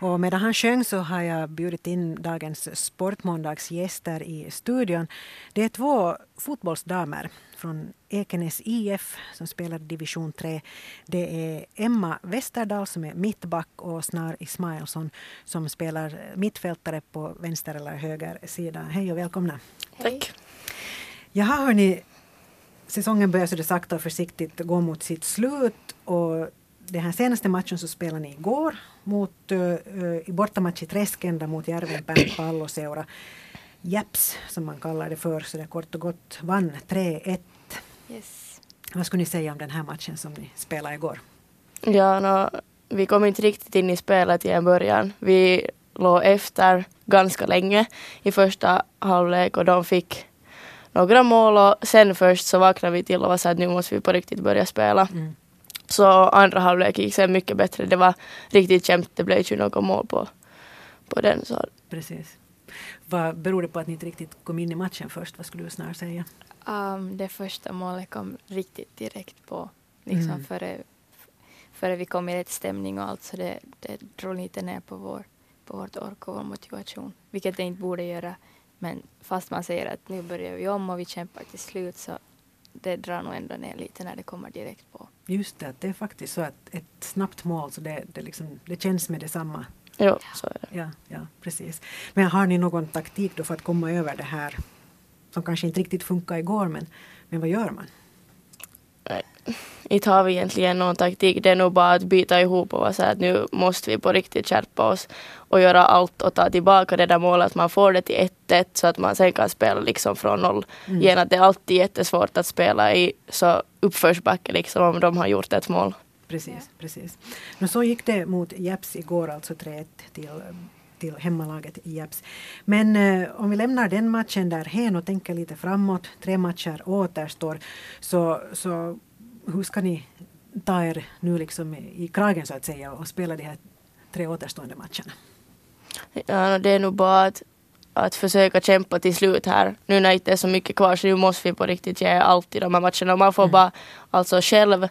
Och medan han sjöng så har jag bjudit in dagens Sportmåndagsgäster i studion. Det är två fotbollsdamer från Ekenäs IF som spelar division 3. Det är Emma Westerdal som är mittback och Snar Ismailsson som spelar mittfältare på vänster eller höger sida. Hej och välkomna. Tack. Jaha hörni, säsongen börjar så det sakta och försiktigt gå mot sitt slut och den här senaste matchen så spelade ni igår mot, uh, i bortamatch i Träskända mot Järvenpään palloseura. Japs som man kallar det för, så det kort och gott vann 3-1. Yes. Vad skulle ni säga om den här matchen som ni spelade igår? Ja, no, vi kom inte riktigt in i spelet i en början. Vi låg efter ganska länge i första halvlek och de fick några mål och sen först så vaknade vi till och var så att nu måste vi på riktigt börja spela. Mm. Så andra halvlek gick sen mycket bättre. Det var riktigt jämnt. Det blev ju något mål på, på den. Så. Precis. Vad beror det på att ni inte riktigt kom in i matchen först? Vad skulle du snarare säga? Um, det första målet kom riktigt direkt på. Liksom Mm. före, före vi kom i rätt stämning och allt så det, det drog lite ner på, vår, på vårt ork och vår motivation. Vilket det inte borde göra. Men fast man säger att nu börjar vi om och vi kämpar till slut så det drar nog ändå ner lite när det kommer direkt på. Just det, det är faktiskt så att ett snabbt mål så det, det, liksom, det känns med detsamma. Jo, så är det. Ja, ja, precis. Men har ni någon taktik då för att komma över det här som kanske inte riktigt funkade igår men, men vad gör man? Inte har vi egentligen någon taktik. Det är nog bara att bita ihop och vara så här att nu måste vi på riktigt skärpa oss och göra allt och ta tillbaka det där målet. Att man får det till 1-1 så att man sen kan spela liksom från noll. Mm. Igen att det är alltid jättesvårt att spela i så uppförsbacke liksom om de har gjort ett mål. Precis, precis. Men så gick det mot Japs igår, alltså 3-1 till, till hemmalaget i Japs. Men eh, om vi lämnar den matchen därhen och tänker lite framåt, tre matcher återstår, så, så hur ska ni ta er nu liksom i kragen så att säga och spela de här tre återstående matcherna? Ja, det är nog bara att, att försöka kämpa till slut här. Nu när det inte är så mycket kvar så nu måste vi på riktigt ge allt i de här matcherna. Man får Mm. bara alltså själv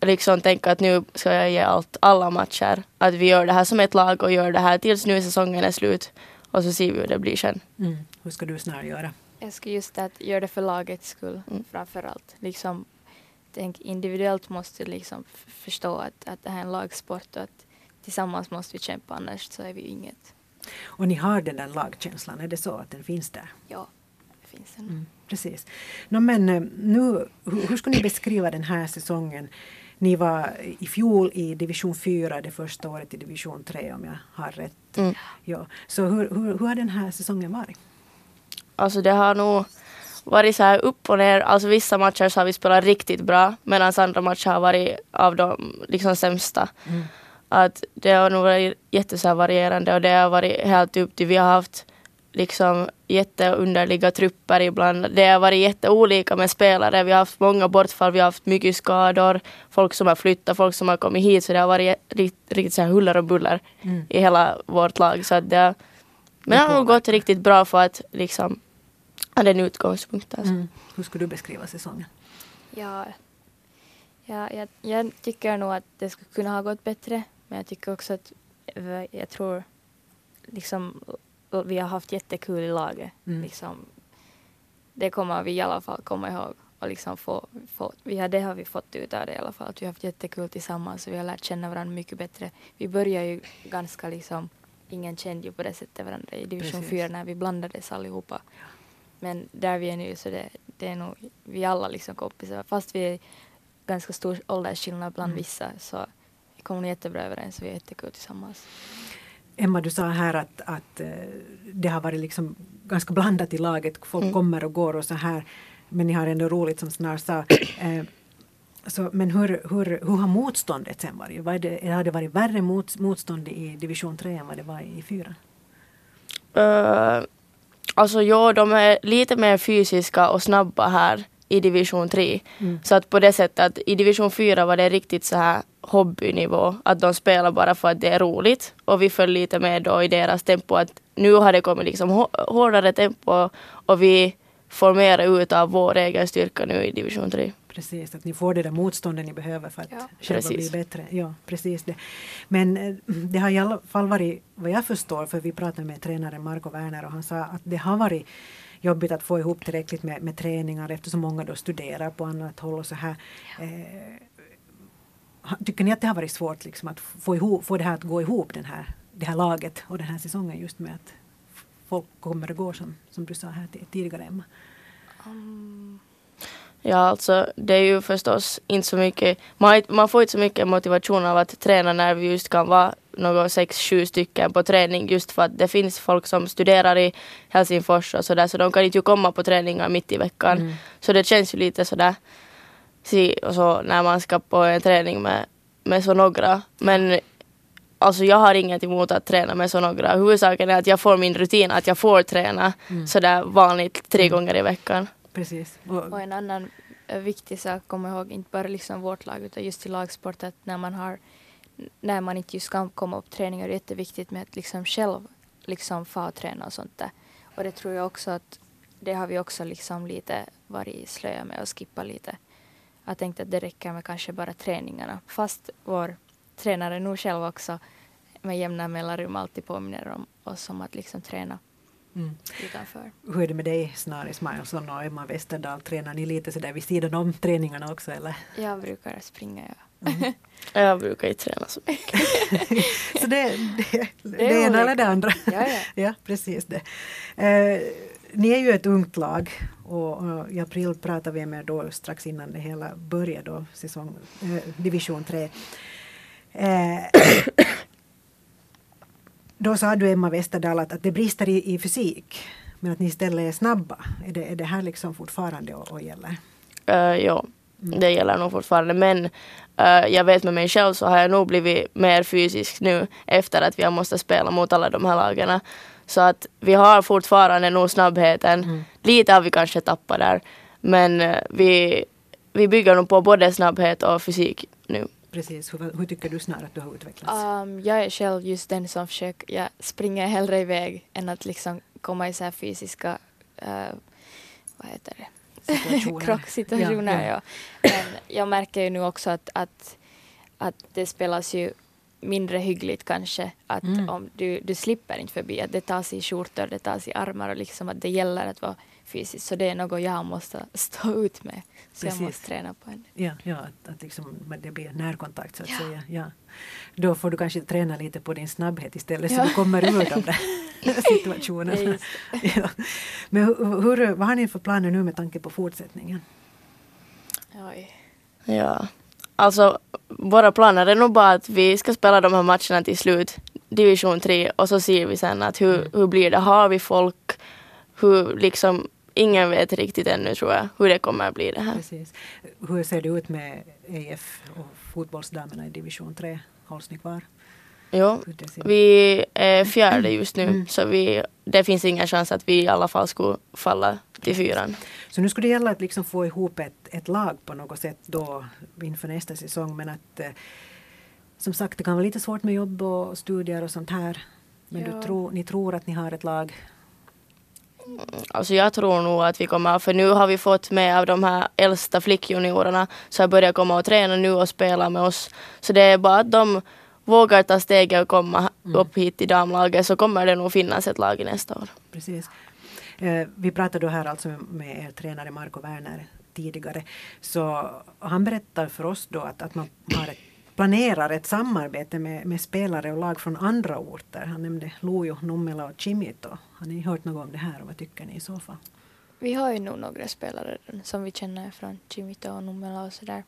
liksom tänka att nu ska jag ge allt alla matcher. Att vi gör det här som ett lag och gör det här tills nu säsongen är slut. Och så ser vi hur det blir sen. Mm. Hur ska du snarare göra? Jag skulle just att göra det för lagets skull Mm. framför allt. Liksom, tänk individuellt måste liksom förstå att, att det här är en lagsport och att tillsammans måste vi kämpa annars så är vi ju inget. Och ni har den där lagkänslan, är det så att den finns där? Ja, det finns en. Mm, precis. No, men eh, nu, hur, hur skulle ni beskriva den här säsongen? Ni var i fjol i division 4, det första året i division 3 om jag har rätt. Mm. Ja. Så hur, hur, hur har den här säsongen varit? Alltså det har nog varit så här upp och ner. Alltså vissa matcher så har vi spelat riktigt bra medan andra matcher har varit av de liksom sämsta. Mm. Att det har nog varit jätte så här varierande och det har varit helt upp till, vi har haft liksom jätteunderliga trupper ibland. Det har varit jätteolika med spelare. Vi har haft många bortfall, vi har haft mycket skador, folk som har flyttat, folk som har kommit hit. Så det har varit riktigt, riktigt så här huller och buller Mm. i hela vårt lag. Så att det, men det har nog gått riktigt bra för att liksom ha den utgångspunkten. Alltså. Mm. Hur skulle du beskriva säsongen? Ja, ja jag, jag tycker nog att det skulle kunna ha gått bättre. Men jag tycker också att v- jag tror liksom vi har haft jättekul i laget. Mm. Liksom, det kommer vi i alla fall komma ihåg. Och liksom få, få, vi har, det har vi fått ut av det i alla fall. Att vi har haft jättekul tillsammans och vi har lärt känna varandra mycket bättre. Vi började ju ganska liksom, ingen kände ju på det sättet varandra i division Precis. 4 när vi blandades allihopa. Men där vi är nu så det, det är nog, vi alla liksom kompisar. Fast vi är ganska stor åldersskillnad bland Mm. vissa så vi kommer jättebra överens och vi är jättekul tillsammans. Emma, du sa här att, att eh, det har varit liksom ganska blandat i laget. Folk Mm. kommer och går och så här. Men ni har ändå roligt som Snar sa. Eh, så, men hur, hur, hur har motståndet sen varit? Vad är det, har det varit värre mot, motstånd i division 3 än vad det var i 4? Uh, alltså ja, de är lite mer fysiska och snabba här i division 3. Mm. Så att på det sättet att i division 4 var det riktigt så här hobbynivå. Att de spelar bara för att det är roligt. Och vi föll lite med då i deras tempo. Att nu har det kommit liksom hå- hårdare tempo och vi får mer ut av vår egen styrka nu i division 3. Precis, att ni får det där motståndet ni behöver för att Ja. själva Precis. bli bättre. Ja, precis det. Men eh, det har i alla fall varit, vad jag förstår, för vi pratade med tränaren Marco Werner och han sa att det har varit jobbigt att få ihop tillräckligt med, med träningar eftersom många då studerar på annat håll och så här. Eh, ha- tycker ni att det har varit svårt liksom att få, ihop, få det här att gå ihop, den här, det här laget och den här säsongen just med att folk kommer och går som, som du sa här ti- tidigare Emma? Um, Ja, alltså det är ju förstås inte så mycket, man, man får inte så mycket motivation av att träna när vi just kan vara något sex, sju stycken på träning just för att det finns folk som studerar i Helsingfors och sådär så de kan inte ju komma på träningar mitt i veckan. Mm. Så det känns ju lite sådär si och så när man ska på en träning med, med så några. Men alltså jag har inget emot att träna med så några. Huvudsaken är att jag får min rutin, att jag får träna Mm. sådär vanligt tre gånger i veckan. Precis. Och, och en annan eh, viktig sak att komma ihåg, inte bara liksom vårt lag utan just i lagsport att när man har när man inte just kan komma upp träningar är det jätteviktigt med att liksom själv liksom få och träna och sånt där. Och det tror jag också att det har vi också liksom lite varit slöa med och skippa lite. Jag tänkte att det räcker med kanske bara träningarna. Fast vår tränare nog själv också med jämna mellanrum alltid påminner om oss om att liksom träna mm. utanför. Hur är det med dig Snari Smileson och Emma Westerdahl? Tränar ni lite sådär vid sidan om träningarna också eller? Jag brukar springa, ja. Mm. Jag brukar inte träna så mycket. Så det, det, det, är ena eller det andra. Ja, ja. ja, precis det. Eh, ni är ju ett ungt lag och, och i april pratade vi med då strax innan det hela började då, säsong, eh, division 3. Eh, då sa du Emma Westerdahl att, att det brister i, i fysik men att ni istället är snabba. Är det, är det här liksom fortfarande och, och gäller? Uh, ja, det gäller nog fortfarande. Men eh, jag vet med mig själv så har jag nog blivit mer fysisk nu efter att vi har måste spela mot alla de här lagarna. Så att vi har fortfarande nog snabbheten. Mm. Lite har vi kanske tappat där. Men eh, vi, vi bygger nog på både snabbhet och fysik nu. Precis, hur, hur tycker du snarare att du har utvecklats? Um, jag är själv just den som försöker, jag springer hellre iväg än att liksom komma i så här fysiska, uh, vad heter det? Situationer. Krocksituationer. Ja, Ja, ja. Men jag märker ju nu också att, att, att det spelas ju mindre hyggligt kanske. Att Mm. om du, du slipper inte förbi, att det tas i skjortor, det tas i armar och liksom att det gäller att vara fysiskt. Så det är något jag måste stå ut med. Så Precis. jag måste träna på en. Ja, ja att, att liksom, men det blir närkontakt så att Ja. säga. Ja. Då får du kanske träna lite på din snabbhet istället så Ja. du kommer ur de där situationerna. Ja. Men hur, hur, vad har ni för planer nu med tanke på fortsättningen? Oj. Ja. Alltså, våra planer är nog bara att vi ska spela de här matcherna till slut, division 3, och så ser vi sen att hur, hur blir det? Har vi folk? Hur liksom, ingen vet riktigt ännu tror jag hur det kommer att bli det här. Precis. Hur ser det ut med EF och fotbollsdamerna i division 3? Hålls ni kvar? Jo, vi är fjärde just nu Mm. så vi, det finns ingen chans att vi i alla fall skulle falla till fyran. Så nu skulle det gälla att liksom få ihop ett, ett lag på något sätt då inför nästa säsong men att eh, som sagt det kan vara lite svårt med jobb och studier och sånt här. Men Ja. du tror, ni tror att ni har ett lag? Alltså jag tror nog att vi kommer, för nu har vi fått med av de här äldsta flickjuniorerna så har börjat komma och träna nu och spela med oss. Så det är bara att de vågar ta steget och komma upp hit till damlaget så kommer det nog finnas ett lag i nästa år. Precis. Eh, vi pratade då här alltså med, med er tränare Marco Werner tidigare. Så han berättar för oss då att, att man har ett, planerar ett samarbete med, med spelare och lag från andra orter. Han nämnde Lojo, Nummela och Chimito. Har ni hört något om det här och vad tycker ni i så fall? Vi har ju nog några spelare som vi känner från Chimito och Nummela och sådär.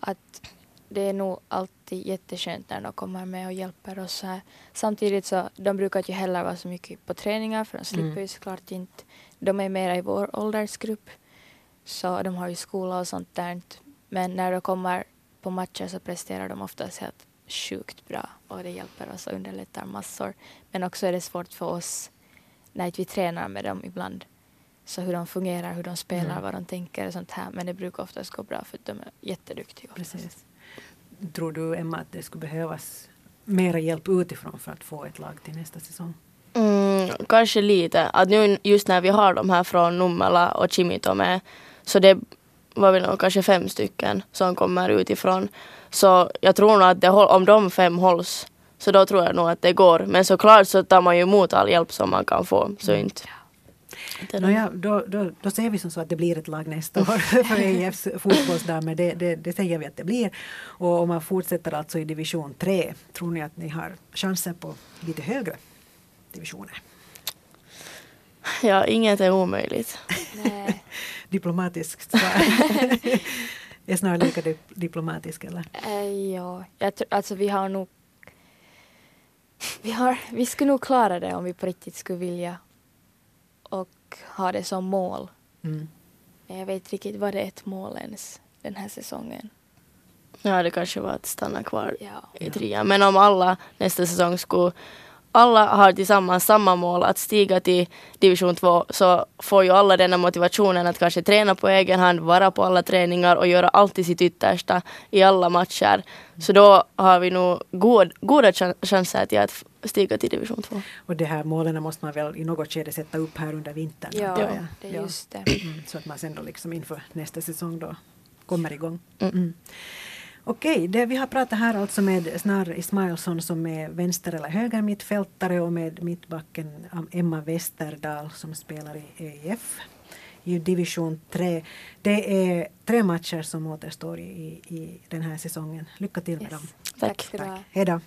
Att det är nog alltid jätteskönt när de kommer med och hjälper oss här. Samtidigt så de brukar ju heller vara så mycket på träningar för de slipper Mm. ju såklart inte. De är mera i vår åldersgrupp. Så de har ju skola och sånt där. Men när de kommer på matcher så presterar de oftast helt sjukt bra och det hjälper oss och underlättar massor. Men också är det svårt för oss när vi tränar med dem ibland. Så hur de fungerar, hur de spelar, Mm. vad de tänker och sånt här. Men det brukar oftast gå bra för de är jätteduktiga. oftast. Precis. Tror du Emma att det skulle behövas mera hjälp utifrån för att få ett lag till nästa säsong? Mm, kanske lite. Att nu just när vi har de här från Nummela och Chimito med så det vill nog, kanske fem stycken som kommer utifrån. Så jag tror nog att det, om de fem hålls så då tror jag nog att det går. Men såklart så tar man ju emot all hjälp som man kan få. Så Mm. inte. Nåja, då, då, då ser vi som så att det blir ett lag nästa år för EIFs fotbollsdamer. Det, det, det säger vi att det blir. Och om man fortsätter alltså i division 3, tror ni att ni har chanser på lite högre divisioner? Ja, inget är omöjligt. Diplomatiskt svar. är snarare lika dip- diplomatisk eller? Eh, ja, jag tror, alltså vi har nog... Vi, har, vi skulle nog klara det om vi på riktigt skulle vilja ha det som mål. Mm. Men jag vet inte riktigt vad det är ett mål ens den här säsongen. Ja, det kanske var att stanna kvar Ja. i trean. Men om alla nästa säsong skulle alla har tillsammans samma mål att stiga till division 2 så får ju alla denna motivationen att kanske träna på egen hand, vara på alla träningar och göra alltid sitt yttersta i alla matcher. Så då har vi nog god, goda chan- chanser till att stiga till division 2. Och de här målen måste man väl i något skede sätta upp här under vintern? Ja, det är just det. Mm, så att man sen då liksom inför nästa säsong då kommer igång. Mm. Mm. Okej, det, vi har pratat här alltså med Snar Ismailsson som är vänster eller höger mittfältare och med mittbacken Emma Westerdahl som spelar i EIF i division 3. Det är tre matcher som återstår i, i, den här säsongen. Lycka till med Yes. dem. Tack. du ha. Hej då.